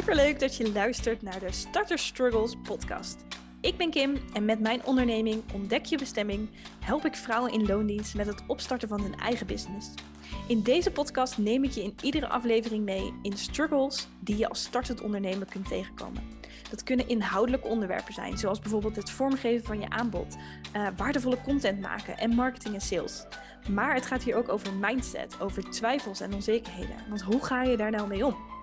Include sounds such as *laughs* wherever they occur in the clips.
superleuk dat je luistert naar de Starter Struggles podcast. Ik ben Kim en met mijn onderneming Ontdek je bestemming help ik vrouwen in loondienst met het opstarten van hun eigen business. In deze podcast neem ik je in iedere aflevering mee in struggles die je als startend ondernemer kunt tegenkomen. Dat kunnen inhoudelijke onderwerpen zijn, zoals bijvoorbeeld het vormgeven van je aanbod, uh, waardevolle content maken en marketing en sales. Maar het gaat hier ook over mindset, over twijfels en onzekerheden. Want hoe ga je daar nou mee om?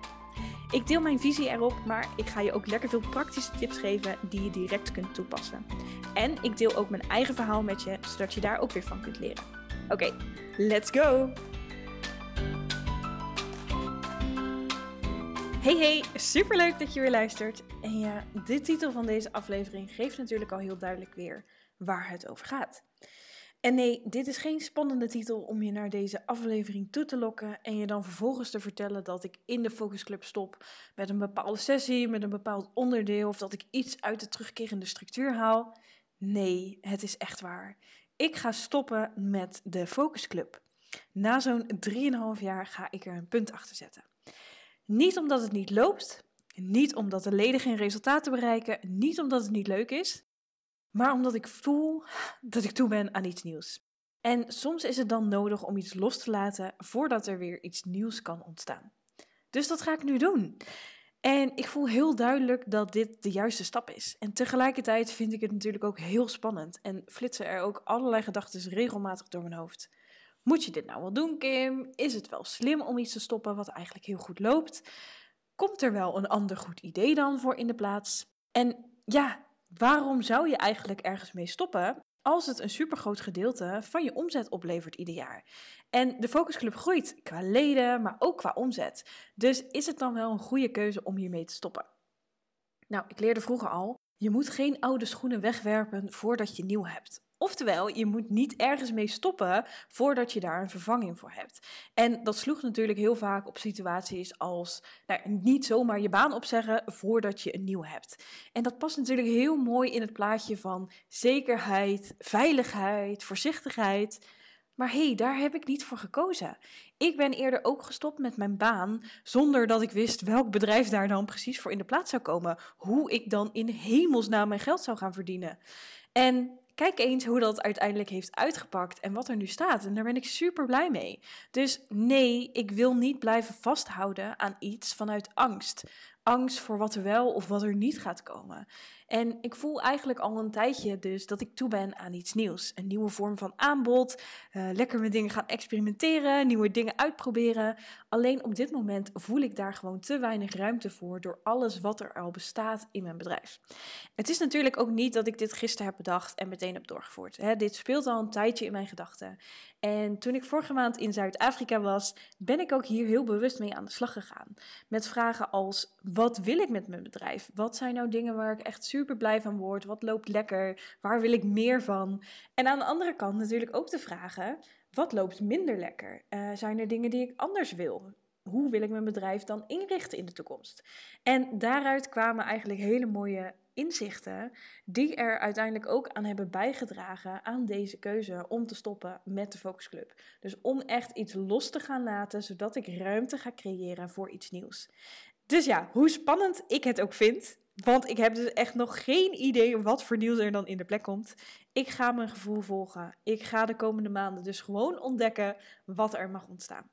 Ik deel mijn visie erop, maar ik ga je ook lekker veel praktische tips geven die je direct kunt toepassen. En ik deel ook mijn eigen verhaal met je, zodat je daar ook weer van kunt leren. Oké, let's go! Hey hey, superleuk dat je weer luistert. En ja, de titel van deze aflevering geeft natuurlijk al heel duidelijk weer waar het over gaat. En nee, dit is geen spannende titel om je naar deze aflevering toe te lokken en je dan vervolgens te vertellen dat ik in de focusclub stop met een bepaalde sessie, met een bepaald onderdeel of dat ik iets uit de terugkerende structuur haal. Nee, het is echt waar. Ik ga stoppen met de focusclub. Na zo'n 3,5 jaar ga ik er een punt achter zetten. Niet omdat het niet loopt, niet omdat de leden geen resultaten bereiken, niet omdat het niet leuk is, maar omdat ik voel dat ik toe ben aan iets nieuws. En soms is het dan nodig om iets los te laten voordat er weer iets nieuws kan ontstaan. Dus dat ga ik nu doen. En ik voel heel duidelijk dat dit de juiste stap is. En tegelijkertijd vind ik het natuurlijk ook heel spannend en flitsen er ook allerlei gedachten regelmatig door mijn hoofd. Moet je dit nou wel doen, Kim? Is het wel slim om iets te stoppen wat eigenlijk heel goed loopt? Komt er wel een ander goed idee dan voor in de plaats? En ja, waarom zou je eigenlijk ergens mee stoppen als het een supergroot gedeelte van je omzet oplevert ieder jaar? En de focusclub groeit qua leden, maar ook qua omzet. Dus is het dan wel een goede keuze om hiermee te stoppen? Nou, ik leerde vroeger al, je moet geen oude schoenen wegwerpen voordat je nieuw hebt. Oftewel, je moet niet ergens mee stoppen voordat je daar een vervanging voor hebt. En dat sloeg natuurlijk heel vaak op situaties als nou, niet zomaar je baan opzeggen voordat je een nieuw hebt. En dat past natuurlijk heel mooi in het plaatje van zekerheid, veiligheid, voorzichtigheid. Maar hé, hey, daar heb ik niet voor gekozen. Ik ben eerder ook gestopt met mijn baan zonder dat ik wist welk bedrijf daar dan precies voor in de plaats zou komen. Hoe ik dan in hemelsnaam mijn geld zou gaan verdienen. En kijk eens hoe dat uiteindelijk heeft uitgepakt en wat er nu staat. En daar ben ik super blij mee. Dus nee, ik wil niet blijven vasthouden aan iets vanuit angst. Angst voor wat er wel of wat er niet gaat komen. En ik voel eigenlijk al een tijdje dus dat ik toe ben aan iets nieuws. Een nieuwe vorm van aanbod, uh, lekker met dingen gaan experimenteren, nieuwe dingen uitproberen. Alleen op dit moment voel ik daar gewoon te weinig ruimte voor door alles wat er al bestaat in mijn bedrijf. Het is natuurlijk ook niet dat ik dit gisteren heb bedacht en meteen heb doorgevoerd. Hè. Dit speelt al een tijdje in mijn gedachten. En toen ik vorige maand in Zuid-Afrika was, ben ik ook hier heel bewust mee aan de slag gegaan. Met vragen als: wat wil ik met mijn bedrijf? Wat zijn nou dingen waar ik echt super super blij van word. Wat loopt lekker? Waar wil ik meer van? En aan de andere kant natuurlijk ook de vragen: wat loopt minder lekker? Uh, zijn er dingen die ik anders wil? Hoe wil ik mijn bedrijf dan inrichten in de toekomst? En daaruit kwamen eigenlijk hele mooie inzichten die er uiteindelijk ook aan hebben bijgedragen aan deze keuze om te stoppen met de focusclub. Dus om echt iets los te gaan laten, zodat ik ruimte ga creëren voor iets nieuws. Dus ja, hoe spannend ik het ook vind, want ik heb dus echt nog geen idee wat voor nieuws er dan in de plek komt. Ik ga mijn gevoel volgen. Ik ga de komende maanden dus gewoon ontdekken wat er mag ontstaan.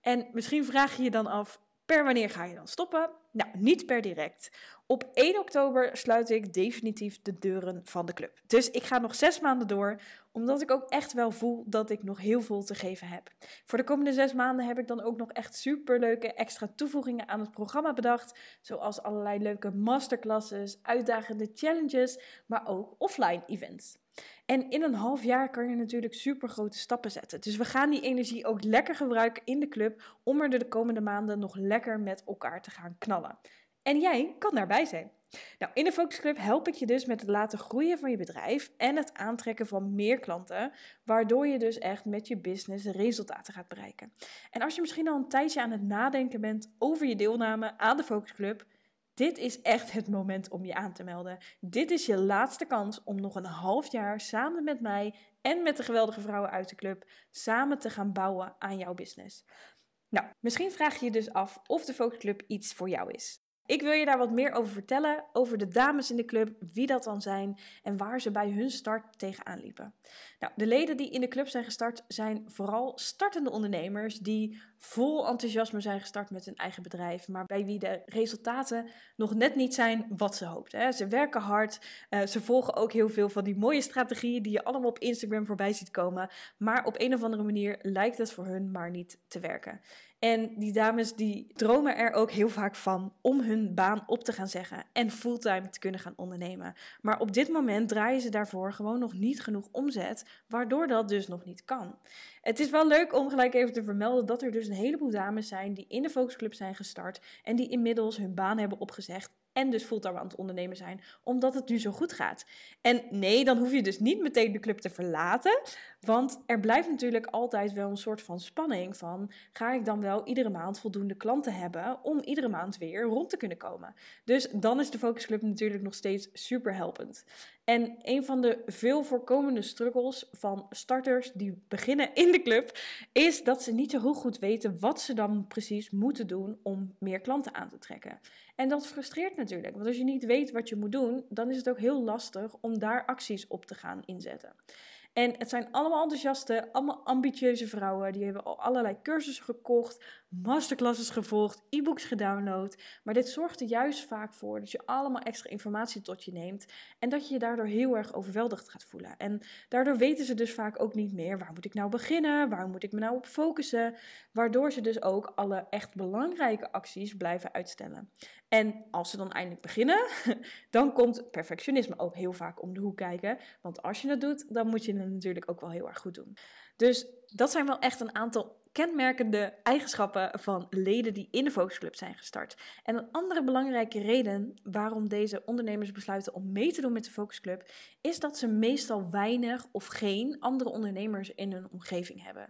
En misschien vraag je je dan af: Per wanneer ga je dan stoppen? Nou, niet per direct. Op 1 oktober sluit ik definitief de deuren van de club. Dus ik ga nog zes maanden door, omdat ik ook echt wel voel dat ik nog heel veel te geven heb. Voor de komende zes maanden heb ik dan ook nog echt superleuke extra toevoegingen aan het programma bedacht. Zoals allerlei leuke masterclasses, uitdagende challenges, maar ook offline events. En in een half jaar kan je natuurlijk super grote stappen zetten. Dus we gaan die energie ook lekker gebruiken in de club om er de komende maanden nog lekker met elkaar te gaan knallen. En jij kan daarbij zijn. Nou, in de Focus Club help ik je dus met het laten groeien van je bedrijf en het aantrekken van meer klanten, waardoor je dus echt met je business resultaten gaat bereiken. En als je misschien al een tijdje aan het nadenken bent over je deelname aan de Focus Club, dit is echt het moment om je aan te melden. Dit is je laatste kans om nog een half jaar samen met mij en met de geweldige vrouwen uit de club samen te gaan bouwen aan jouw business. Nou, misschien vraag je je dus af of de Focus Club iets voor jou is. Ik wil je daar wat meer over vertellen, over de dames in de club, wie dat dan zijn en waar ze bij hun start tegenaan liepen. Nou, de leden die in de club zijn gestart zijn vooral startende ondernemers die vol enthousiasme zijn gestart met hun eigen bedrijf, maar bij wie de resultaten nog net niet zijn wat ze hoopten. Ze werken hard, uh, ze volgen ook heel veel van die mooie strategieën die je allemaal op Instagram voorbij ziet komen, maar op een of andere manier lijkt het voor hun maar niet te werken. En die dames die dromen er ook heel vaak van om hun baan op te gaan zeggen en fulltime te kunnen gaan ondernemen. Maar op dit moment draaien ze daarvoor gewoon nog niet genoeg omzet, waardoor dat dus nog niet kan. Het is wel leuk om gelijk even te vermelden dat er dus een heleboel dames zijn die in de Focusclub zijn gestart en die inmiddels hun baan hebben opgezegd en dus fulltime aan het ondernemen zijn, omdat het nu zo goed gaat. En nee, dan hoef je dus niet meteen de club te verlaten, want er blijft natuurlijk altijd wel een soort van spanning van, ga ik dan wel iedere maand voldoende klanten hebben om iedere maand weer rond te kunnen komen. Dus dan is de Focus Club natuurlijk nog steeds super helpend. En een van de veel voorkomende struggles van starters die beginnen in de club is dat ze niet zo heel goed weten wat ze dan precies moeten doen om meer klanten aan te trekken. En dat frustreert natuurlijk, want als je niet weet wat je moet doen, dan is het ook heel lastig om daar acties op te gaan inzetten. En het zijn allemaal enthousiaste, allemaal ambitieuze vrouwen. Die hebben al allerlei cursussen gekocht, masterclasses gevolgd, e-books gedownload. Maar dit zorgt er juist vaak voor dat je allemaal extra informatie tot je neemt. En dat je je daardoor heel erg overweldigd gaat voelen. En daardoor weten ze dus vaak ook niet meer waar moet ik nou beginnen? Waar moet ik me nou op focussen? Waardoor ze dus ook alle echt belangrijke acties blijven uitstellen. En als ze dan eindelijk beginnen, *laughs* dan komt perfectionisme ook heel vaak om de hoek kijken. Want als je het doet, dan moet je het natuurlijk ook wel heel erg goed doen. Dus dat zijn wel echt een aantal kenmerkende eigenschappen van leden die in de Focusclub zijn gestart. En een andere belangrijke reden waarom deze ondernemers besluiten om mee te doen met de Focusclub, is dat ze meestal weinig of geen andere ondernemers in hun omgeving hebben.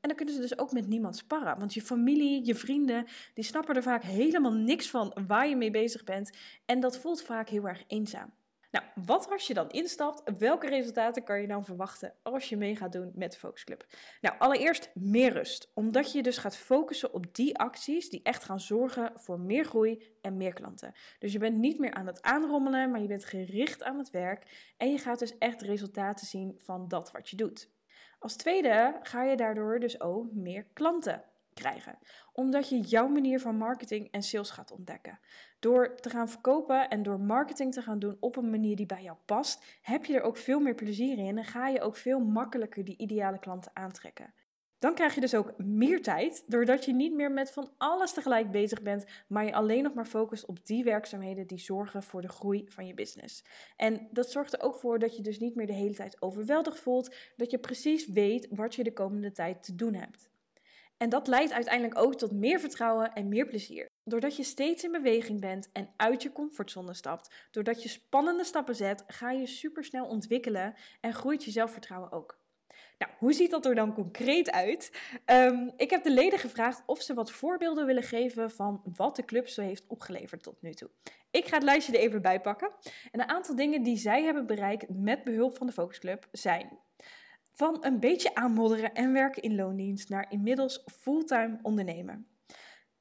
En dan kunnen ze dus ook met niemand sparren. Want je familie, je vrienden, die snappen er vaak helemaal niks van waar je mee bezig bent. En dat voelt vaak heel erg eenzaam. Nou, wat als je dan instapt? Welke resultaten kan je dan verwachten als je mee gaat doen met de Focus Club? Nou, allereerst meer rust. Omdat je dus gaat focussen op die acties die echt gaan zorgen voor meer groei en meer klanten. Dus je bent niet meer aan het aanrommelen, maar je bent gericht aan het werk. En je gaat dus echt resultaten zien van dat wat je doet. Als tweede ga je daardoor dus ook meer klanten krijgen. Omdat je jouw manier van marketing en sales gaat ontdekken. Door te gaan verkopen en door marketing te gaan doen op een manier die bij jou past, heb je er ook veel meer plezier in en ga je ook veel makkelijker die ideale klanten aantrekken. Dan krijg je dus ook meer tijd, doordat je niet meer met van alles tegelijk bezig bent, maar je alleen nog maar focust op die werkzaamheden die zorgen voor de groei van je business. En dat zorgt er ook voor dat je dus niet meer de hele tijd overweldigd voelt, dat je precies weet wat je de komende tijd te doen hebt. En dat leidt uiteindelijk ook tot meer vertrouwen en meer plezier. Doordat je steeds in beweging bent en uit je comfortzone stapt, doordat je spannende stappen zet, ga je supersnel ontwikkelen en groeit je zelfvertrouwen ook. Nou, hoe ziet dat er dan concreet uit? Um, ik heb de leden gevraagd of ze wat voorbeelden willen geven van wat de club zo heeft opgeleverd tot nu toe. Ik ga het lijstje er even bij pakken. En een aantal dingen die zij hebben bereikt met behulp van de Focusclub zijn van een beetje aanmodderen en werken in loondienst naar inmiddels fulltime ondernemen.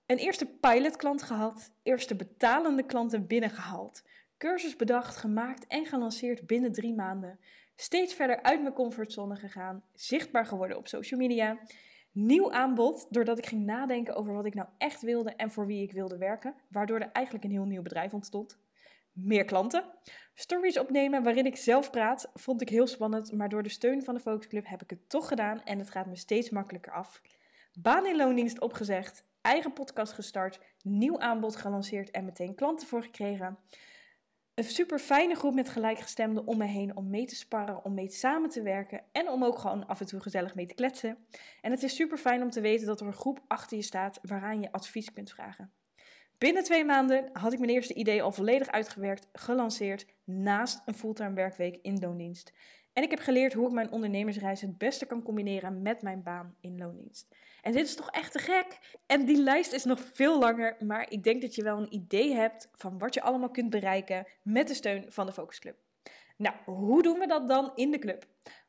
Een eerste pilotklant gehad, eerste betalende klanten binnengehaald, cursus bedacht, gemaakt en gelanceerd binnen drie maanden, steeds verder uit mijn comfortzone gegaan, zichtbaar geworden op social media, nieuw aanbod doordat ik ging nadenken over wat ik nou echt wilde en voor wie ik wilde werken, waardoor er eigenlijk een heel nieuw bedrijf ontstond meer klanten. Stories opnemen waarin ik zelf praat vond ik heel spannend, maar door de steun van de Focus Club heb ik het toch gedaan en het gaat me steeds makkelijker af. Baan in loondienst opgezegd, eigen podcast gestart, nieuw aanbod gelanceerd en meteen klanten voor gekregen. Een super fijne groep met gelijkgestemden om me heen om mee te sparren, om mee samen te werken en om ook gewoon af en toe gezellig mee te kletsen. En het is super fijn om te weten dat er een groep achter je staat waaraan je advies kunt vragen. Binnen twee maanden had ik mijn eerste idee al volledig uitgewerkt, gelanceerd, naast een fulltime werkweek in loondienst. En ik heb geleerd hoe ik mijn ondernemersreis het beste kan combineren met mijn baan in loondienst. En dit is toch echt te gek? En die lijst is nog veel langer, maar ik denk dat je wel een idee hebt van wat je allemaal kunt bereiken met de steun van de Focus Club. Nou, hoe doen we dat dan in de club?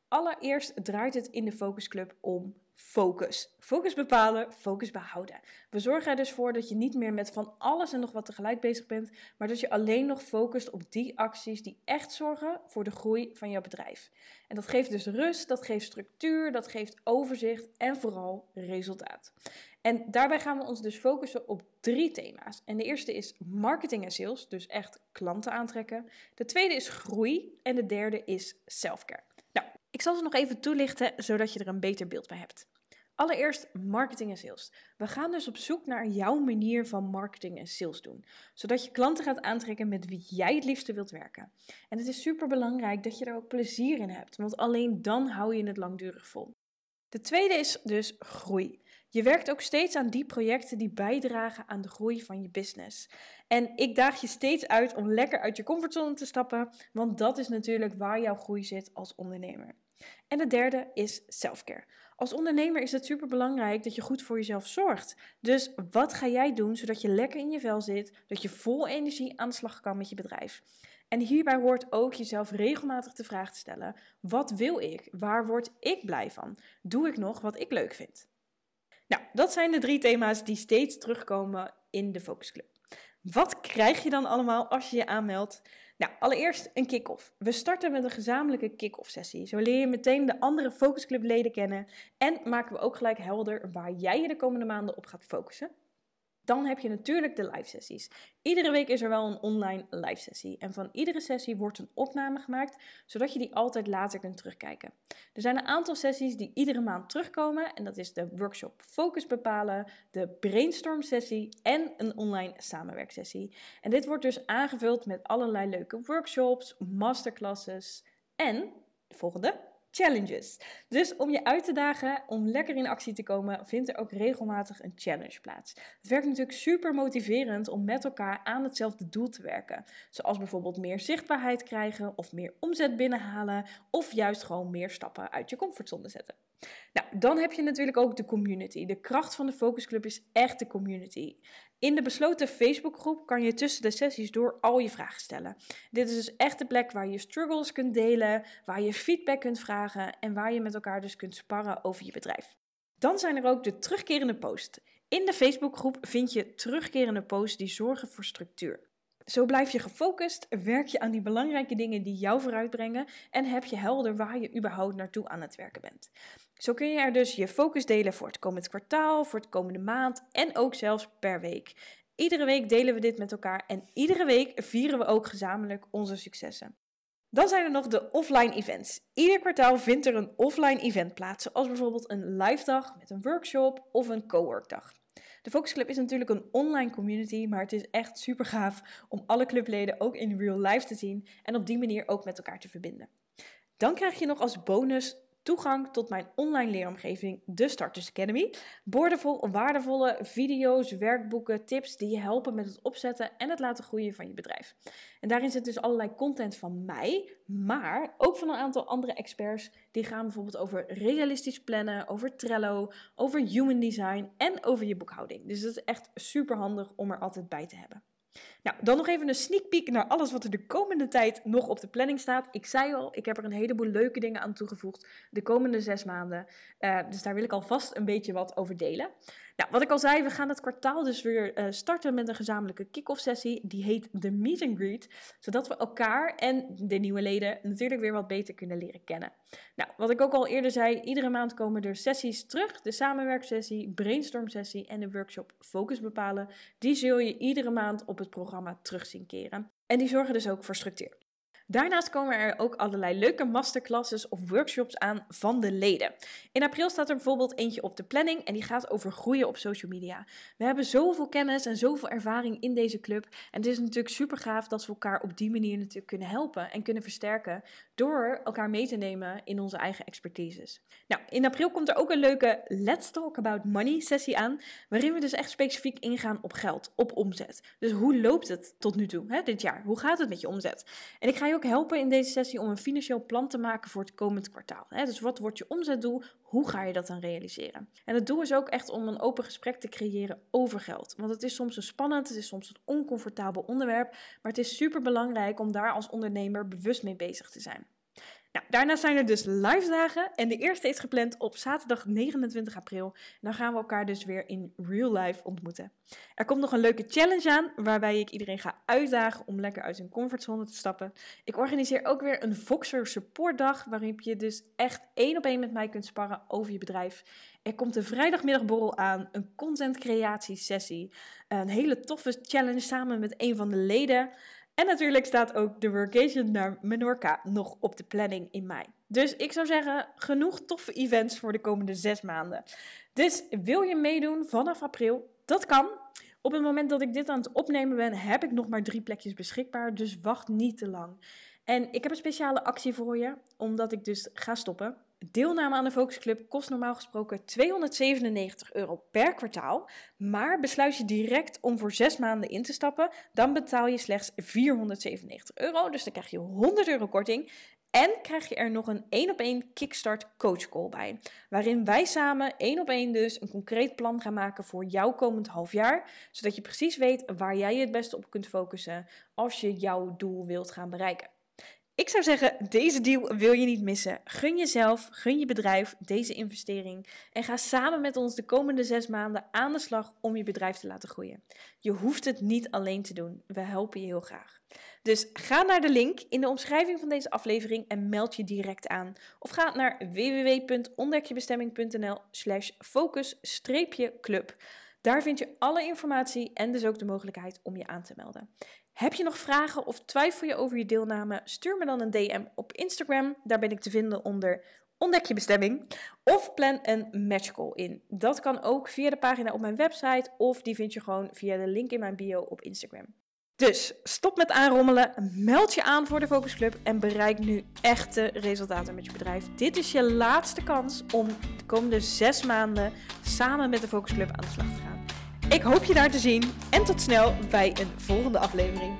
Allereerst draait het in de Focus Club om focus. Focus bepalen, focus behouden. We zorgen er dus voor dat je niet meer met van alles en nog wat tegelijk bezig bent, maar dat je alleen nog focust op die acties die echt zorgen voor de groei van jouw bedrijf. En dat geeft dus rust, dat geeft structuur, dat geeft overzicht en vooral resultaat. En daarbij gaan we ons dus focussen op drie thema's. En de eerste is marketing en sales, dus echt klanten aantrekken. De tweede is groei en de derde is selfcare. Ik zal ze nog even toelichten zodat je er een beter beeld bij hebt. Allereerst marketing en sales. We gaan dus op zoek naar jouw manier van marketing en sales doen, zodat je klanten gaat aantrekken met wie jij het liefste wilt werken. En het is super belangrijk dat je er ook plezier in hebt, want alleen dan hou je het langdurig vol. De tweede is dus groei. Je werkt ook steeds aan die projecten die bijdragen aan de groei van je business. En ik daag je steeds uit om lekker uit je comfortzone te stappen, want dat is natuurlijk waar jouw groei zit als ondernemer. En de derde is selfcare. Als ondernemer is het super belangrijk dat je goed voor jezelf zorgt. Dus wat ga jij doen zodat je lekker in je vel zit, dat je vol energie aan de slag kan met je bedrijf? En hierbij hoort ook jezelf regelmatig de vraag te stellen: wat wil ik? Waar word ik blij van? Doe ik nog wat ik leuk vind? Nou, dat zijn de drie thema's die steeds terugkomen in de Focus Club. Wat krijg je dan allemaal als je je aanmeldt? Nou, allereerst een kick-off. We starten met een gezamenlijke kick-off sessie. Zo leer je meteen de andere Focus Club leden kennen en maken we ook gelijk helder waar jij je de komende maanden op gaat focussen. Dan heb je natuurlijk de live sessies. Iedere week is er wel een online live sessie. En van iedere sessie wordt een opname gemaakt, zodat je die altijd later kunt terugkijken. Er zijn een aantal sessies die iedere maand terugkomen. En dat is de workshop Focus bepalen, de brainstorm sessie en een online samenwerksessie. En dit wordt dus aangevuld met allerlei leuke workshops, masterclasses en, volgende, challenges. Dus om je uit te dagen, om lekker in actie te komen, vindt er ook regelmatig een challenge plaats. Het werkt natuurlijk super motiverend om met elkaar aan hetzelfde doel te werken. Zoals bijvoorbeeld meer zichtbaarheid krijgen of meer omzet binnenhalen of juist gewoon meer stappen uit je comfortzone zetten. Nou, dan heb je natuurlijk ook de community. De kracht van de Focus Club is echt de community. In de besloten Facebookgroep kan je tussen de sessies door al je vragen stellen. Dit is dus echt de plek waar je struggles kunt delen, waar je feedback kunt vragen en waar je met elkaar dus kunt sparren over je bedrijf. Dan zijn er ook de terugkerende posts. In de Facebookgroep vind je terugkerende posts die zorgen voor structuur. Zo blijf je gefocust, werk je aan die belangrijke dingen die jou vooruitbrengen en heb je helder waar je überhaupt naartoe aan het werken bent. Zo kun je er dus je focus delen voor het komend kwartaal, voor het komende maand en ook zelfs per week. Iedere week delen we dit met elkaar en iedere week vieren we ook gezamenlijk onze successen. Dan zijn er nog de offline events. Ieder kwartaal vindt er een offline event plaats, zoals bijvoorbeeld een live dag met een workshop of een co-workdag. De Focus Club is natuurlijk een online community, maar het is echt super gaaf om alle clubleden ook in real life te zien en op die manier ook met elkaar te verbinden. Dan krijg je nog als bonus toegang tot mijn online leeromgeving, de Starters Academy. Boordevol waardevolle video's, werkboeken, tips die je helpen met het opzetten en het laten groeien van je bedrijf. En daarin zit dus allerlei content van mij, maar ook van een aantal andere experts. Die gaan bijvoorbeeld over realistisch plannen, over Trello, over human design en over je boekhouding. Dus dat is echt super handig om er altijd bij te hebben. Nou, dan nog even een sneak peek naar alles wat er de komende tijd nog op de planning staat. Ik zei al, ik heb er een heleboel leuke dingen aan toegevoegd de komende zes maanden. Uh, dus daar wil ik alvast een beetje wat over delen. Nou, wat ik al zei, we gaan het kwartaal dus weer uh, starten met een gezamenlijke kick-off sessie. Die heet de Meet and Greet. Zodat we elkaar en de nieuwe leden natuurlijk weer wat beter kunnen leren kennen. Nou, wat ik ook al eerder zei, iedere maand komen er sessies terug. De samenwerksessie, brainstorm sessie en de workshop Focus bepalen. Die zul je iedere maand op het programma terug zien keren. En die zorgen dus ook voor structuur. Daarnaast komen er ook allerlei leuke masterclasses of workshops aan van de leden. In april staat er bijvoorbeeld eentje op de planning en die gaat over groeien op social media. We hebben zoveel kennis en zoveel ervaring in deze club en het is natuurlijk super gaaf dat we elkaar op die manier natuurlijk kunnen helpen en kunnen versterken door elkaar mee te nemen in onze eigen expertises. Nou, in april komt er ook een leuke Let's Talk About Money sessie aan, waarin we dus echt specifiek ingaan op geld, op omzet. Dus hoe loopt het tot nu toe, hè, dit jaar? Hoe gaat het met je omzet? En ik ga je ook helpen in deze sessie om een financieel plan te maken voor het komend kwartaal. Dus wat wordt je omzetdoel? Hoe ga je dat dan realiseren? En het doel is ook echt om een open gesprek te creëren over geld. Want het is soms een spannend, het is soms een oncomfortabel onderwerp, maar het is super belangrijk om daar als ondernemer bewust mee bezig te zijn. Nou, daarnaast zijn er dus live dagen en de eerste is gepland op zaterdag 29 april. Dan gaan we elkaar dus weer in real life ontmoeten. Er komt nog een leuke challenge aan waarbij ik iedereen ga uitdagen om lekker uit zijn comfortzone te stappen. Ik organiseer ook weer een Voxer supportdag waarop je dus echt één op één met mij kunt sparren over je bedrijf. Er komt een vrijdagmiddagborrel aan, een content creatie sessie, een hele toffe challenge samen met een van de leden. En natuurlijk staat ook de workation naar Menorca nog op de planning in mei. Dus ik zou zeggen, genoeg toffe events voor de komende zes maanden. Dus wil je meedoen vanaf april? Dat kan. Op het moment dat ik dit aan het opnemen ben, heb ik nog maar drie plekjes beschikbaar. Dus wacht niet te lang. En ik heb een speciale actie voor je, omdat ik dus ga stoppen. Deelname aan de Focus Club kost normaal gesproken 297 euro per kwartaal. Maar besluit je direct om voor zes maanden in te stappen, dan betaal je slechts 497 euro. Dus dan krijg je 100 euro korting. En krijg je er nog een één op één Kickstart Coach Call bij. Waarin wij samen één op één dus een concreet plan gaan maken voor jouw komend half jaar. Zodat je precies weet waar jij je het beste op kunt focussen als je jouw doel wilt gaan bereiken. Ik zou zeggen, deze deal wil je niet missen. Gun jezelf, gun je bedrijf deze investering en ga samen met ons de komende zes maanden aan de slag om je bedrijf te laten groeien. Je hoeft het niet alleen te doen. We helpen je heel graag. Dus ga naar de link in de omschrijving van deze aflevering en meld je direct aan. Of ga naar www.ontdekjebestemming.nl slash focus-club. Daar vind je alle informatie en dus ook de mogelijkheid om je aan te melden. Heb je nog vragen of twijfel je over je deelname? Stuur me dan een DM op Instagram. Daar ben ik te vinden onder Ontdek je bestemming. Of plan een matchcall in. Dat kan ook via de pagina op mijn website of die vind je gewoon via de link in mijn bio op Instagram. Dus stop met aanrommelen, meld je aan voor de Focus Club en bereik nu echte resultaten met je bedrijf. Dit is je laatste kans om de komende zes maanden samen met de Focus Club aan de slag te gaan. Ik hoop je daar te zien en tot snel bij een volgende aflevering.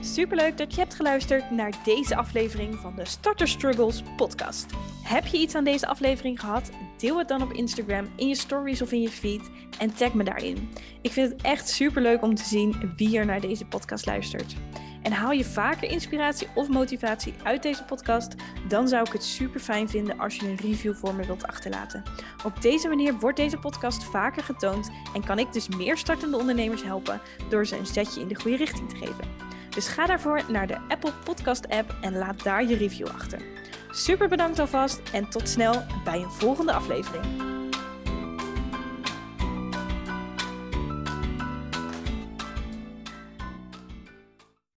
Superleuk dat je hebt geluisterd naar deze aflevering van de Starter Struggles podcast. Heb je iets aan deze aflevering gehad? Deel het dan op Instagram, in je stories of in je feed en tag me daarin. Ik vind het echt superleuk om te zien wie er naar deze podcast luistert. En haal je vaker inspiratie of motivatie uit deze podcast, dan zou ik het super fijn vinden als je een review voor me wilt achterlaten. Op deze manier wordt deze podcast vaker getoond en kan ik dus meer startende ondernemers helpen door ze een zetje in de goede richting te geven. Dus ga daarvoor naar de Apple Podcast app en laat daar je review achter. Super bedankt alvast en tot snel bij een volgende aflevering.